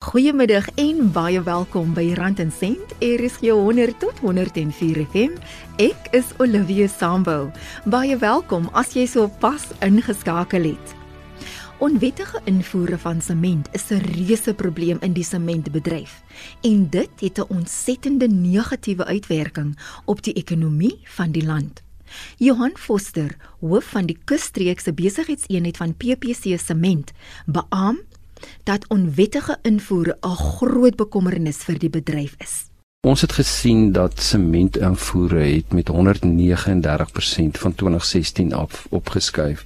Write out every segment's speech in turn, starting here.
Goeiemiddag en baie welkom by Rand en Sent. Jou 100 tot 104 FM. Ek is Olivia Sambo. Baie welkom as jy so pas ingeskakel het. Onwettige invoere van sement is 'n reuse probleem in die sementbedryf en dit het 'n ontsettende negatiewe uitwerking op die ekonomie van die land. Johan Foster, hoof van die Kusstreekse besigheidseenheid van PPC Sement, beamoen dat onwettige invoere 'n groot bekommernis vir die bedryf is. Ons het gesien dat sementinvoere het met 139% van 2016 af opgeskuif.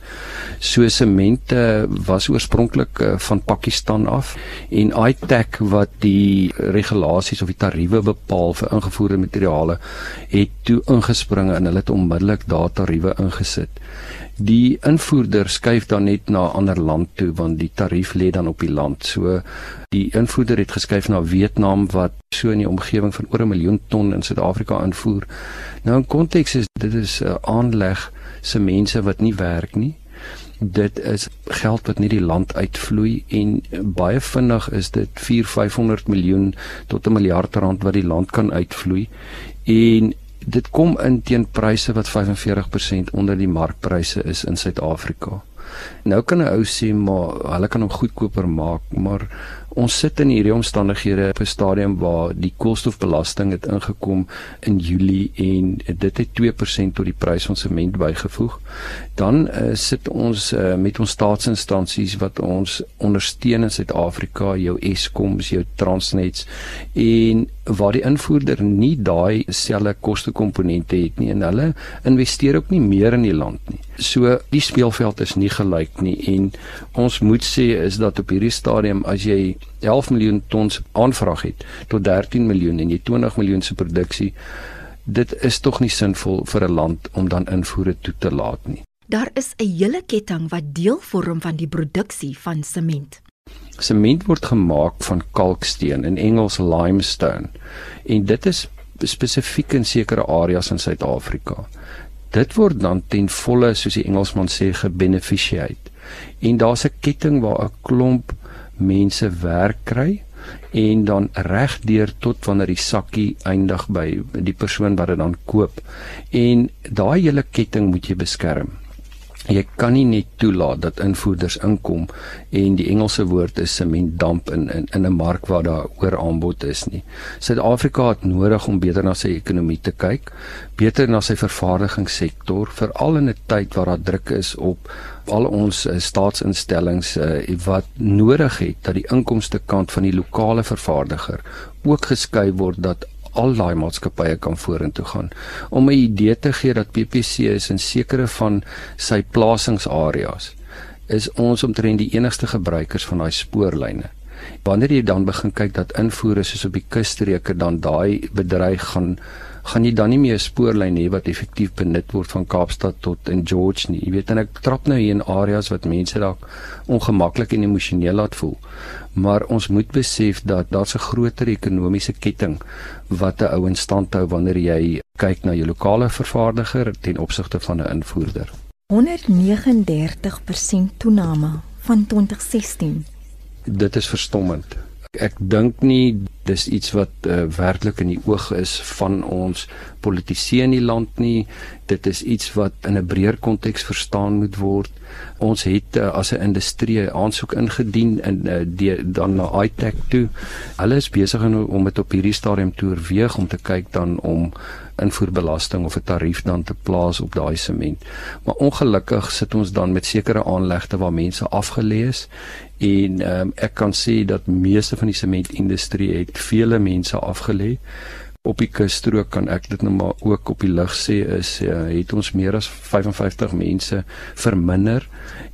So semente was oorspronklik eh, van Pakistan af en ITAC wat die regulasies of die tariewe bepaal vir ingevoerde materiale het toe ingespring en hulle het onmiddellik daardie tariewe ingesit die invoerder skuif dan net na 'n ander land toe want die tarief lê dan op die land. So die invoerder het geskuif na Vietnam wat so in die omgewing van oor 'n miljoen ton in Suid-Afrika invoer. Nou in konteks is dit is 'n aanleg se mense wat nie werk nie. Dit is geld wat nie die land uitvloei en baie vinnig is dit 4-500 miljoen tot 'n miljard rand wat die land kan uitvloei. En dit kom in teen pryse wat 45% onder die markpryse is in Suid-Afrika. Nou kan 'n ou sê maar hulle kan hom goedkoper maak, maar ons sit in hierdie omstandighede op 'n stadium waar die koolstofbelasting het ingekom in Julie en dit het 2% tot die prys van sement bygevoeg. Dan uh, sit ons uh, met ons staatsinstansies wat ons ondersteun in Suid-Afrika, jou Eskoms, jou Transnet en waar die invoerder nie daai selfe kostekomponente het nie en hulle investeer ook nie meer in die land nie. So die speelveld is nie gelyk nie en ons moet sê is dat op hierdie stadium as jy 11 miljoen tons aanvraag het tot 13 miljoen en jy 20 miljoen se produksie dit is tog nie sinvol vir 'n land om dan invoere toe te laat nie. Daar is 'n hele ketting wat deel vorm van die produksie van sement. Sement word gemaak van kalksteen in Engels limestone en dit is spesifiek in sekere areas in Suid-Afrika. Dit word dan ten volle soos die Engelsman sê gebeneficiate. En daar's 'n ketting waar 'n klomp mense werk kry en dan regdeur tot wanneer die sakkie eindig by die persoon wat dit dan koop. En daai hele ketting moet jy beskerm. Jy kan nie net toelaat dat invoerders inkom en die Engelse woord is sementdamp in in in 'n mark waar daar ooraanbod is nie. Suid-Afrika het nodig om beter na sy ekonomie te kyk, beter na sy vervaardigingssektor, veral in 'n tyd waar daar druk is op al ons uh, staatsinstellings uh, wat nodig het dat die inkomste kant van die lokale vervaardiger ook geskuif word dat al daai maatskappye kan vorentoe gaan. Om 'n idee te gee dat PPC is in sekere van sy plasingsareas is ons omtrent die enigste gebruikers van daai spoorlyne. Wanneer jy dan begin kyk dat invoere soos op die kusstreke dan daai bedryf gaan gaan jy dan nie meer 'n spoorlyn hê wat effektief benut word van Kaapstad tot in George nie. Jy weet en ek trap nou hier in areas wat mense dalk ongemaklik en emosioneel laat voel. Maar ons moet besef dat daar's 'n groter ekonomiese ketting wat 'n ou in stand hou wanneer jy kyk na jou lokale vervaardiger ten opsigte van 'n invoerder. 139% toename van 2016. Dit is verstommend ek dink nie dis iets wat uh, werklik in die oog is van ons politici in die land nie. Dit is iets wat in 'n breër konteks verstaan moet word. Ons het uh, as 'n industrie aansoek ingedien in uh, die dan na iTech toe. Hulle is besig om dit op hierdie stadium te oorweeg om te kyk dan om invoerbelasting of 'n tarief dan te plaas op daai sement. Maar ongelukkig sit ons dan met sekere aanlegte waar mense afgelees en um, ek kan sê dat meeste van die sementindustrie het vele mense afgelê. Op die kusstrook kan ek dit nou maar ook op die lig sê is uh, het ons meer as 55 mense verminder.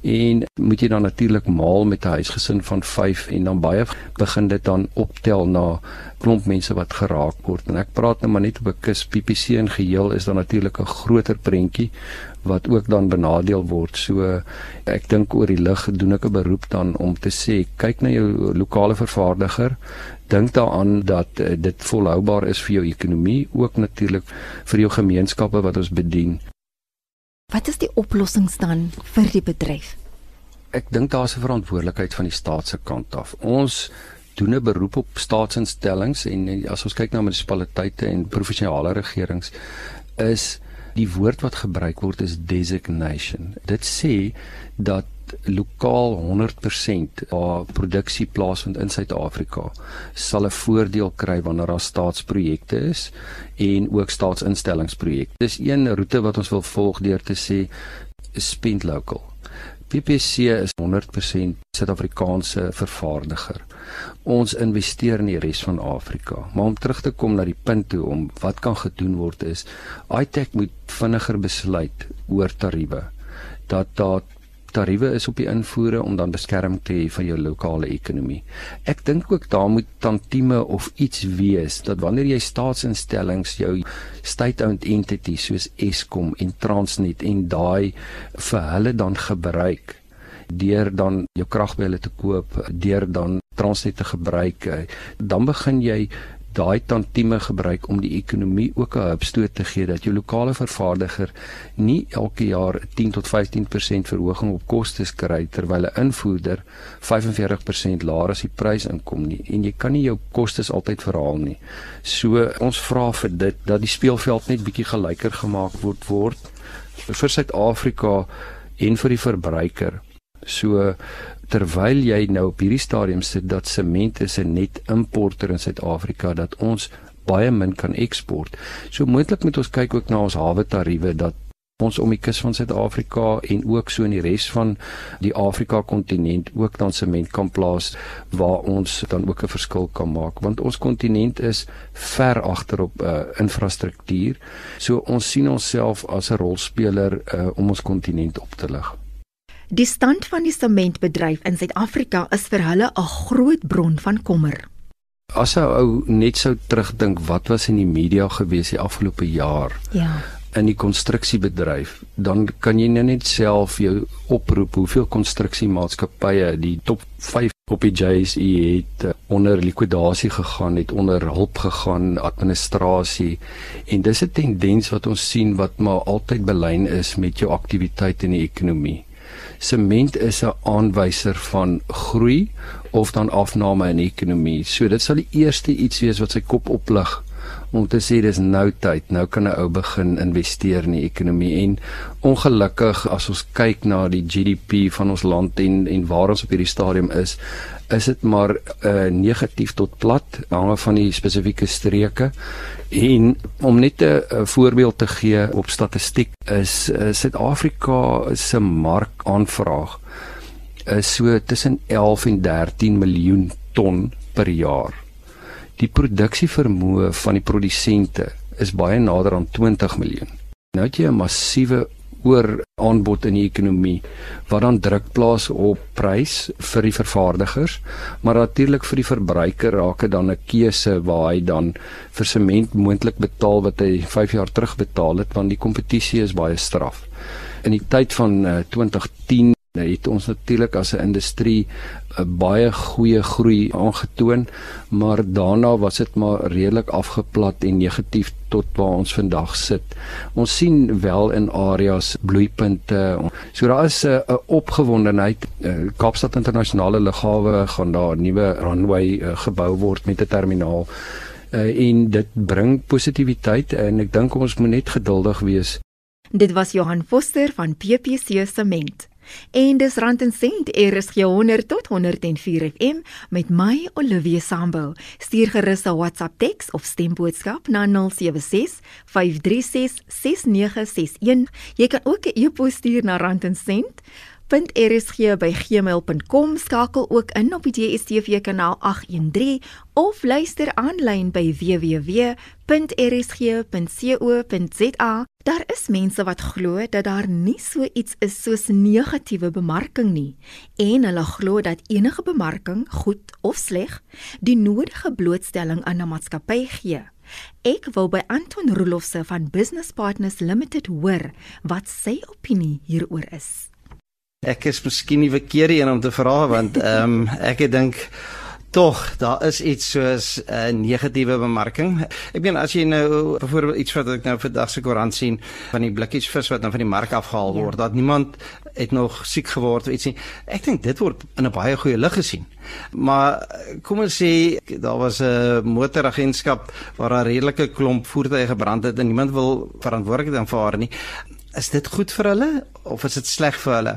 En moet jy dan natuurlik maal met 'n huisgesin van 5 en dan baie begin dit dan optel na klomp mense wat geraak word. En ek praat nou maar net op 'n kus. PPC in geheel is dan natuurlik 'n groter prentjie wat ook dan benadeel word so ek dink oor die lig doen ek 'n beroep dan om te sê kyk na jou lokale vervaardiger dink daaraan dat uh, dit volhoubaar is vir jou ekonomie, ook natuurlik vir jou gemeenskappe wat ons bedien. Wat is die oplossings dan vir die bedryf? Ek dink daar's 'n verantwoordelikheid van die staat se kant af. Ons doen 'n beroep op staatsinstellings en as ons kyk na munisipaliteite en provinsiale regerings is die woord wat gebruik word is designation. Dit sê dat lokaal 100% waar produksie plaasvind in Suid-Afrika sal 'n voordeel kry wanneer daar staatsprojekte is en ook staatsinstellingsprojekte. Dis een roete wat ons wil volg deur te sê spend local. PPC is 100% Suid-Afrikaanse vervaardiger. Ons investeer in die res van Afrika. Maar om terug te kom na die punt toe om wat kan gedoen word is iTech moet vinniger besluit oor tariewe dat daar tariewe is op die invoere om dan beskerming te hê vir jou lokale ekonomie. Ek dink ook daar moet tantieme of iets wees dat wanneer jy staatsinstellings jou state-owned entities soos Eskom en Transnet en daai vir hulle dan gebruik deur dan jou krag by hulle te koop, deur dan Transnet te gebruik, dan begin jy daai tantieme gebruik om die ekonomie ook 'n hupstoot te gee dat jou lokale vervaardiger nie elke jaar 10 tot 15% verhoging op kostes kry terwyl 'n invoerder 45% laer as die prys inkom nie en jy kan nie jou kostes altyd verhaal nie. So ons vra vir dit dat die speelveld net bietjie gelyker gemaak word word vir Suid-Afrika en vir die verbruiker. So terwyl jy nou op hierdie stadium sit dat sement is 'n net importer in Suid-Afrika dat ons baie min kan eksport. So moontlik moet ons kyk ook na ons hawe tariewe dat ons om die kus van Suid-Afrika en ook so in die res van die Afrika kontinent ook dan sement kan plaas waar ons dan ook 'n verskil kan maak want ons kontinent is ver agter op uh, infrastruktuur. So ons sien onsself as 'n rolspeler uh, om ons kontinent op te lig. Die stand van die sementbedryf in Suid-Afrika is vir hulle 'n groot bron van kommer. As ou net sou terugdink wat was in die media gewees die afgelope jaar. Ja. In die konstruksiebedryf, dan kan jy nou net self jou oproep hoeveel konstruksiemaatskappye die top 5 op die JSE het uh, onder likwidasie gegaan, het onder hulp gegaan, administrasie. En dis 'n tendens wat ons sien wat maar altyd belyn is met jou aktiwiteit in die ekonomie sement is 'n aanwyser van groei of dan afname in die ekonomie. So dit sal die eerste iets wees wat sy kop oplig om te sê dis nou tyd, nou kan 'n ou begin investeer in die ekonomie en ongelukkig as ons kyk na die GDP van ons land en en waar ons op hierdie stadium is, is dit maar uh, negatief tot plat hange van die spesifieke streke en om net 'n voorbeeld te gee op statistiek is uh, Suid-Afrika se markaanvraag is so tussen 11 en 13 miljoen ton per jaar. Die produksievermoë van die produsente is baie nader aan 20 miljoen. Nou het jy 'n massiewe oor aanbod in die ekonomie wat dan druk plaas op prys vir die vervaardigers maar natuurlik vir die verbruiker raak dit dan 'n keuse waar hy dan vir sement moontlik betaal wat hy 5 jaar terug betaal het want die kompetisie is baie straf. In die tyd van uh, 2010 Nou het ons natuurlik as 'n industrie 'n baie goeie groei aangetoon, maar daarna was dit maar redelik afgeplat en negatief tot waar ons vandag sit. Ons sien wel in areas bloeipunte. So daar is 'n opgewondenheid. Eh, Kaapstad Internasionale Lughawe gaan daar 'n nuwe runway eh, gebou word met 'n terminaal. Uh, en dit bring positiwiteit en ek dink ons moet net geduldig wees. Dit was Johan Foster van PPC Sement. En dis rand en sent RSG 100 tot 104 FM met my Olivia Sambo. Stuur gerus 'n WhatsApp teks of stemboodskap na 076 536 6961. Jy kan ook 'n e-pos stuur na rand en sent rsg@gmail.com skakel ook in op die DSTV kanaal 813 of luister aanlyn by www.rsg.co.za Daar is mense wat glo dat daar nie so iets is soos negatiewe bemarking nie en hulle glo dat enige bemarking, goed of sleg, die nodige blootstelling aan 'n maatskappy gee. Ek wil by Anton Roelofse van Business Partners Limited hoor wat sy opinie hieroor is. Ek is miskien nie verkeerde een om te vra want ehm um, ek dink Tog, daar is iets soos 'n uh, negatiewe bemarking. Ek meen as jy nou byvoorbeeld iets wat ek nou vandag se koerant sien van die blikkies vis wat nou van die mark afgehaal ja. word, ja. dat niemand het nog siek geword of iets nie. Ek dink dit word in 'n baie goeie lig gesien. Maar kom ons sê daar was 'n motoragentskap waar 'n redelike klomp voertuie gebrand het en niemand wil verantwoordelikheid aanvaar nie is dit goed vir hulle of is dit sleg vir hulle?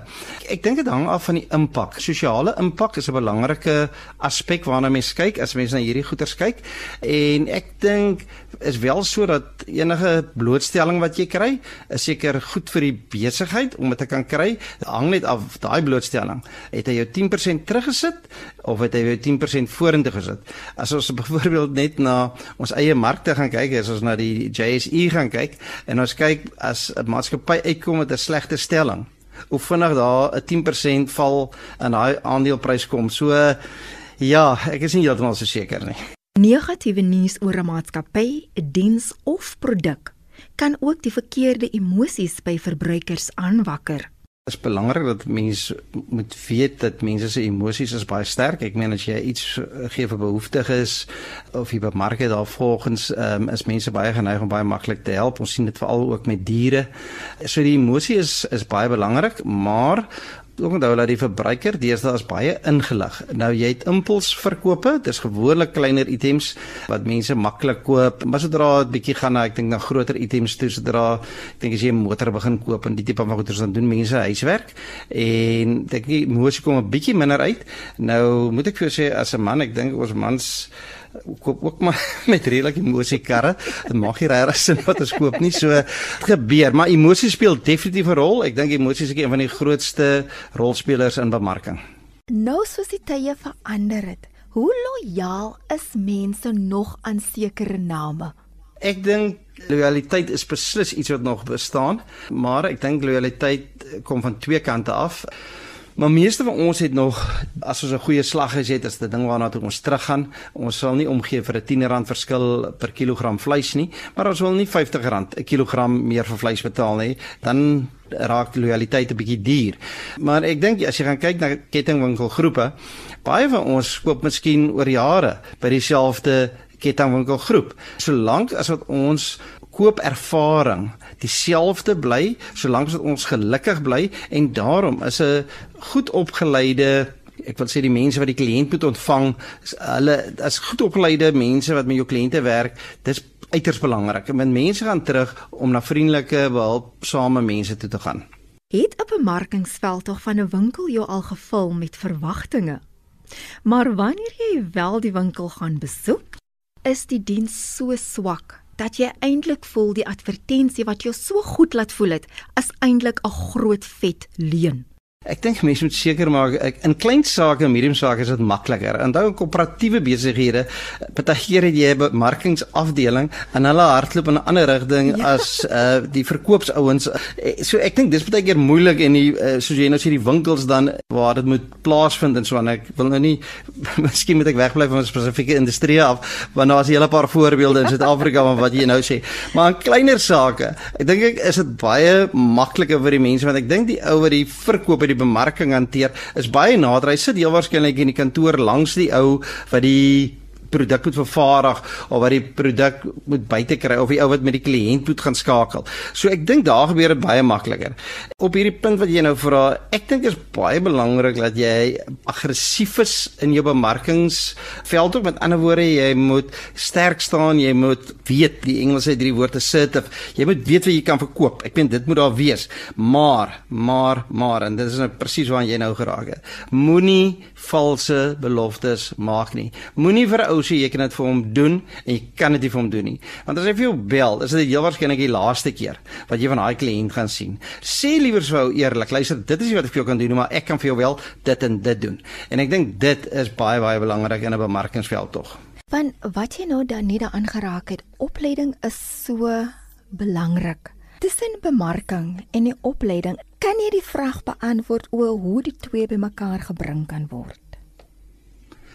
Ek dink dit hang af van die impak. Sosiale impak is 'n belangrike aspek waarna mense kyk as mense na hierdie goeters kyk. En ek dink is wel so dat enige blootstelling wat jy kry, is seker goed vir die besigheid om dit te kan kry. Dit hang net af daai blootstelling. Het hy jou 10% teruggesit of het hy jou 10% vorentoe gesit? As ons byvoorbeeld net na ons eie markte gaan kyk, as ons na die JSE gaan kyk en ons kyk as 'n maatskappy maatskappy uitkom met 'n slegte stelling, hoe vinnig daar 'n 10% val in daai aandeleprys kom. So ja, ek is nie heeltemal so seker nie. Negatiewe nuus oor 'n maatskappy, 'n diens of produk kan ook die verkeerde emosies by verbruikers aanwakker. Is belangrik dat mense moet weet dat mense se emosies is baie sterk. Ek meen as jy iets gee vir behoeftiges of jy bemark dit daar volgens um, is mense baie geneig om baie maklik te help. Ons sien dit veral ook met diere. So die emosie is is baie belangrik, maar onthou dat die verbruiker deesdae is baie ingelig. Nou jy het impulsverkope, dis gewoonlik kleiner items wat mense maklik koop. Maar sodra dit bietjie gaan na ek dink na groter items toe, sodra ek dink as jy 'n motor begin koop en die tipe van goeder dan doen mense huiswerk en dink jy moet kom 'n bietjie minder uit. Nou moet ek vir jou sê as 'n man, ek dink ons mans koop ook maar met redelike emosie karre. Dit maak nie regtig sin wat ons koop nie. So gebeur, maar emosie speel definitief 'n rol. Ek dink emosie is een van die grootste rolspelers in bemarking. Nou soos die tye verander het, hoe lojaal is mense nog aan sekere name? Ek dink lojaliteit is beslis iets wat nog bestaan, maar ek dink lojaliteit kom van twee kante af. Maar meeste van ons het nog as ons 'n goeie slag gesê het, is dit ding waarna toe ons teruggaan. Ons sal nie omgee vir 'n 10 rand verskil per kilogram vleis nie, maar ons wil nie 50 rand 'n kilogram meer vir vleis betaal nie. Dan raak lojaliteit 'n bietjie duur. Maar ek dink as jy gaan kyk na kettingwinkelgroepe, baie van ons koop miskien oor jare by dieselfde kettingwinkelgroep. Solank as wat ons koopervaring dieselfde bly solank as ons gelukkig bly en daarom is 'n goed opgeleide ek wil sê die mense wat die kliënt moet ontvang hulle as goed opgeleide mense wat met jou kliënte werk dis uiters belangrik. En mense gaan terug om na vriendelike behulpsame mense toe te gaan. Het 'n bemarkingsveld tog van 'n winkel jou al gevul met verwagtinge? Maar wanneer jy wel die winkel gaan besoek is die diens so swak dat jy eintlik voel die advertensie wat jou so goed laat voel het is eintlik 'n groot vet leuen. Ek dink mense moet seker maak ek, in klein sake en medium sake is dit makliker. Onthou in koöperatiewe besighede, partykeer het jy 'n bemarkingsafdeling en hulle hardloop in 'n ander rigting ja. as uh die verkoopsouens. Eh, so ek dink dis baie keer moeilik en die uh, soos jy nou sê die winkels dan waar dit moet plaasvind en so en ek wil nou nie miskien moet ek wegbly van 'n spesifieke industrie af want daar is 'n hele paar voorbeelde in Suid-Afrika van wat jy nou sê. Maar in kleiner sake, ek dink ek is dit baie makliker vir die mense want ek dink die ou wat die verkoop die bemarking hanteer is baie nader. Hy sit heel waarskynlik in die kantoor langs die ou wat die produk moet vervaardig of wat die produk moet buite kry of die ou wat met die kliënt moet gaan skakel. So ek dink daar gebeur dit baie makliker. Op hierdie punt wat jy nou vra, ek dink is baie belangrik dat jy aggressief is in jou bemarkingsveld ook met ander woorde jy moet sterk staan, jy moet weet die Engels het drie woorde assertive. Jy moet weet wat jy kan verkoop. Ek weet dit moet daar wees. Maar, maar, maar en dit is nou presies waar jy nou geraak het. Moenie valse beloftes maak nie. Moenie vir ou sê jy kan dit vir hom doen en jy kan dit nie vir hom doen nie. Want as hy vir jou bel, is dit heel waarskynlik die laaste keer wat jy van daai kliënt gaan sien. Sê liewer vir jou eerlik, luister, dit is wat ek vir jou kan doen, maar ek kan vir jou wel dit en dit doen. En ek dink dit is baie baie belangrik in 'n bemarkingsveld tog. Want wat jy nou dan nie daaraan geraak het, opleiding is so belangrik. Tussen bemarking en die opleiding, kan jy die vraag beantwoord oor hoe die twee bymekaar gebring kan word?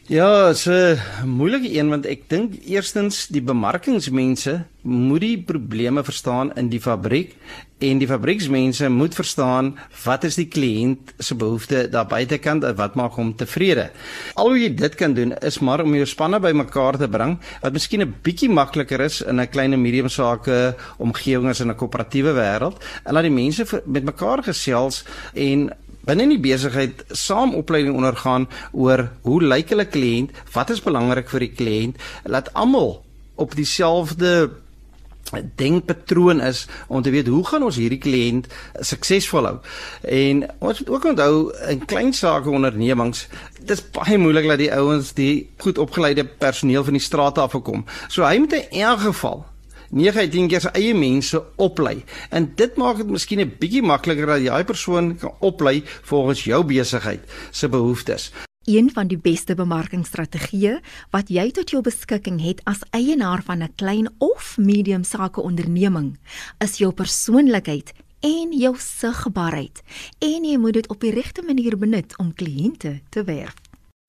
Ja, dit's 'n moeilike een want ek dink eerstens die bemarkingsmense moet die probleme verstaan in die fabriek en die fabrieksmense moet verstaan wat is die kliënt se behoefte daar buitekant en wat maak hom tevrede. Al hoe jy dit kan doen is maar om jou spanne bymekaar te bring wat miskien 'n bietjie makliker is in 'n klein en medium sake omgewing as in 'n koöperatiewe wêreld en laat die mense met mekaar gesels en binne in die besigheid saam opleiding ondergaan oor hoe lyk hulle kliënt, wat is belangrik vir die kliënt, laat almal op dieselfde denkpatroon is om te weet hoe gaan ons hierdie kliënt suksesvol hou. En ons moet ook onthou in klein sake ondernemings dis baie moeilik dat die ouens die goed opgeleide personeel van die strate af kom. So hy moet in elk geval 9 uit 10 keer sy eie mense oplei. En dit maak dit miskien 'n bietjie makliker dat jy daai persoon kan oplei volgens jou besigheid se behoeftes. Een van die beste bemarkingsstrategieë wat jy tot jou beskikking het as eienaar van 'n klein of medium sake onderneming, is jou persoonlikheid en jou sigbaarheid. En jy moet dit op die regte manier benut om kliënte te werf.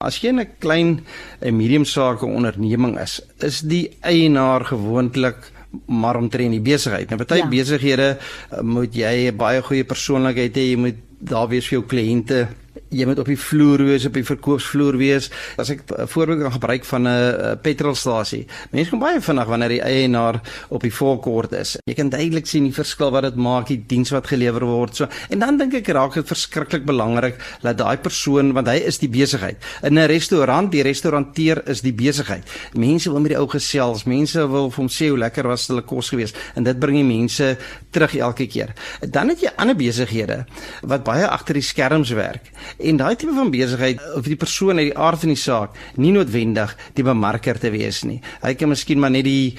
As jy 'n klein en medium sake onderneming is, is die eienaar gewoonlik maar omtrent die besigheid. Nou baie ja. besighede eh, moet jy 'n baie goeie persoonlikheid hê, jy moet daar wees vir jou kliënte jy moet op die vloer wees op die verkoopsvloer wees. As ek 'n voorbeeld kan gebruik van 'n petrolstasie. Mense kom baie vinnig wanneer die eienaar op die voorkort is. Jy kan duidelik sien die verskil wat dit maak die diens wat gelewer word so. En dan dink ek raak dit verskriklik belangrik dat daai persoon want hy is die besigheid. In 'n restaurant die restauranteur is die besigheid. Mense wil met die ou gesels mense wil vir hom sê hoe lekker was hulle kos geweest en dit bring die mense terug elke keer. Dan het jy ander besighede wat baie agter die skerms werk En daai tipe van besigheid of die persoon uit die aard van die saak nie noodwendig die bemarker te wees nie. Hy kan miskien maar net die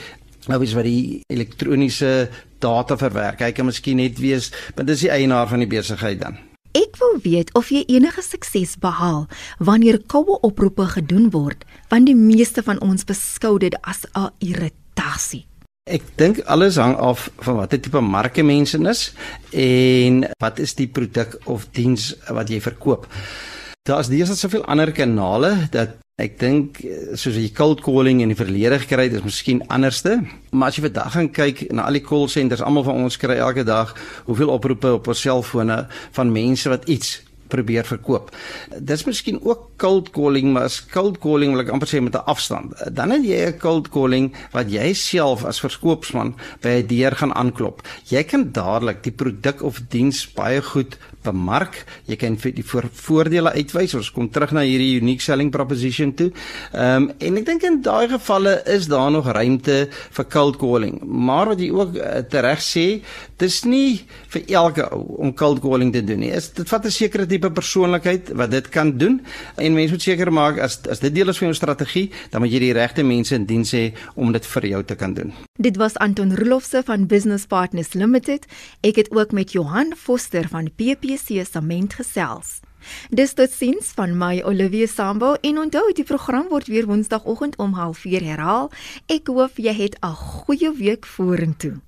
nou is wat die elektroniese data verwerk. Hy kan miskien net wees, want dis die eienaar van die besigheid dan. Ek wil weet of jy enige sukses behaal wanneer koue oproepe gedoen word, want die meeste van ons beskou dit as 'n irritasie. Ek dink alles hang af van watter tipe marke mense is en wat is die produk of diens wat jy verkoop. Daar's dis soveel ander kanale dat ek dink soos die cold calling in die verlede gekry het is miskien anderste, maar as jy vandag gaan kyk na al die call centers, almal van ons kry elke dag hoeveel oproepe op ons selfone van mense wat iets probeer verkoop. Dis miskien ook cold calling, maar as cold calling wil ek amper sê met 'n afstand. Dan het jy 'n cold calling wat jy self as verkoopsman by 'n deur gaan aanklop. Jy kan dadelik die produk of diens baie goed bemark. Jy kan vir die voor, voordele uitwys. Ons kom terug na hierdie unique selling proposition toe. Ehm um, en ek dink in daai gevalle is daar nog ruimte vir cold calling. Maar wat jy ook uh, tereg sê, dis nie vir elke ou om cold calling te doen nie. Is dit vat 'n sekere tipe persoonlikheid wat dit kan doen en mense moet seker maak as as dit deel is van jou strategie, dan moet jy die regte mense in diens hê om dit vir jou te kan doen. Dit was Anton Rolofse van Business Partners Limited. Ek het ook met Johan Foster van PP PPC Sement gesels. Dis tot sins van my Olivia Sambo en onthou die program word weer woensdagoggend om 04:30 herhaal. Ek hoop jy het 'n goeie week vorentoe.